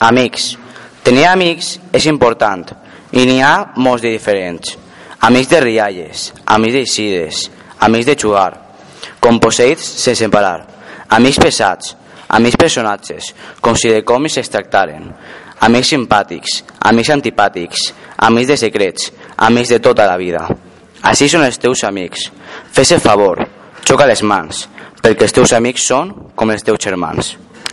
Amics. Tenir amics és important i n'hi ha molts de diferents. Amics de rialles, amics d'eixides, amics de jugar, composseïts sense parar, amics pesats, amics personatges, com si de com es tractaren, amics simpàtics, amics antipàtics, amics de secrets, amics de tota la vida. Així són els teus amics. Fes el favor, xoca les mans, perquè els teus amics són com els teus germans.